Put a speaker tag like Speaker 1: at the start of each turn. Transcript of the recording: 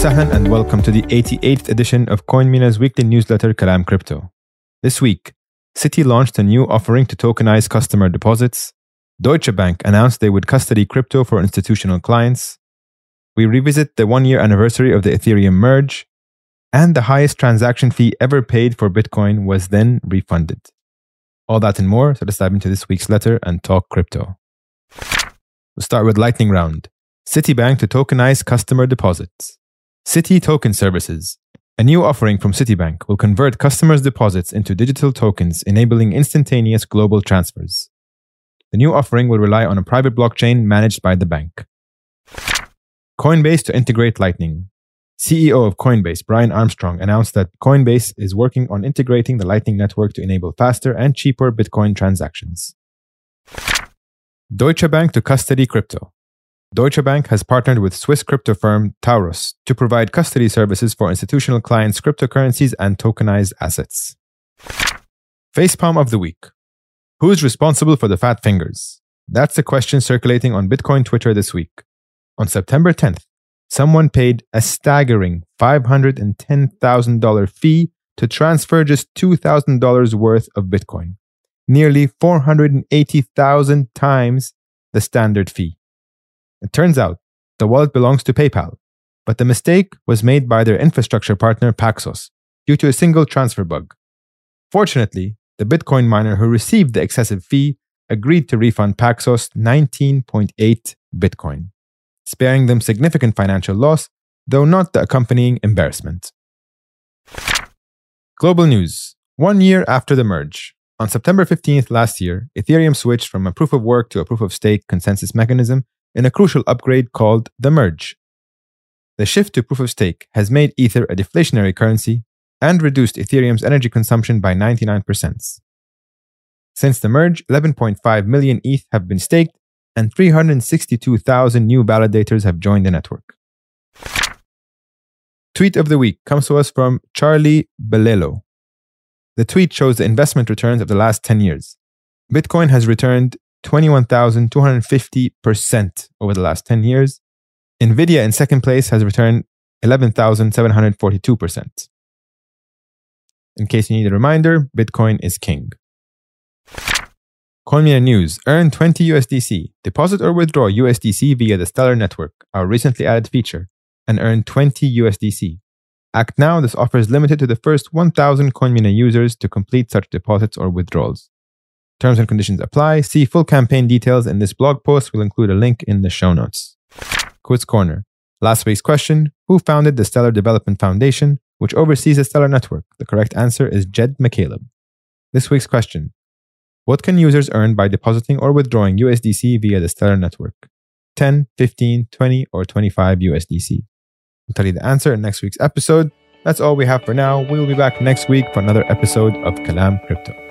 Speaker 1: sahlan and welcome to the 88th edition of CoinMina's weekly newsletter Kalam Crypto. This week, Citi launched a new offering to tokenize customer deposits. Deutsche Bank announced they would custody crypto for institutional clients. We revisit the one year anniversary of the Ethereum merge, and the highest transaction fee ever paid for Bitcoin was then refunded. All that and more, so let's dive into this week's letter and talk crypto. We'll start with Lightning Round. Citibank to tokenize customer deposits. Citi Token Services. A new offering from Citibank will convert customers' deposits into digital tokens, enabling instantaneous global transfers. The new offering will rely on a private blockchain managed by the bank. Coinbase to integrate Lightning. CEO of Coinbase, Brian Armstrong, announced that Coinbase is working on integrating the Lightning Network to enable faster and cheaper Bitcoin transactions. Deutsche Bank to custody crypto. Deutsche Bank has partnered with Swiss crypto firm Taurus to provide custody services for institutional clients' cryptocurrencies and tokenized assets. Facepalm of the week. Who's responsible for the fat fingers? That's the question circulating on Bitcoin Twitter this week. On September 10th, someone paid a staggering $510,000 fee to transfer just $2,000 worth of Bitcoin, nearly 480,000 times the standard fee. It turns out the wallet belongs to PayPal, but the mistake was made by their infrastructure partner Paxos due to a single transfer bug. Fortunately, the Bitcoin miner who received the excessive fee agreed to refund Paxos 19.8 Bitcoin, sparing them significant financial loss, though not the accompanying embarrassment. Global news. One year after the merge, on September 15th last year, Ethereum switched from a proof of work to a proof of stake consensus mechanism in a crucial upgrade called the merge. The shift to proof of stake has made Ether a deflationary currency and reduced Ethereum's energy consumption by 99%. Since the merge, 11.5 million ETH have been staked and 362,000 new validators have joined the network. Tweet of the week comes to us from Charlie Bilello. The tweet shows the investment returns of the last 10 years. Bitcoin has returned 21,250% over the last 10 years. Nvidia in second place has returned 11,742%. In case you need a reminder, Bitcoin is king. CoinMina News. Earn 20 USDC. Deposit or withdraw USDC via the Stellar Network, our recently added feature, and earn 20 USDC. Act now. This offer is limited to the first 1,000 CoinMina users to complete such deposits or withdrawals. Terms and conditions apply. See full campaign details in this blog post. We'll include a link in the show notes. Quiz Corner. Last week's question Who founded the Stellar Development Foundation, which oversees the Stellar Network? The correct answer is Jed McCaleb. This week's question What can users earn by depositing or withdrawing USDC via the Stellar Network? 10, 15, 20, or 25 USDC? I'll tell you the answer in next week's episode. That's all we have for now. We will be back next week for another episode of Kalam Crypto.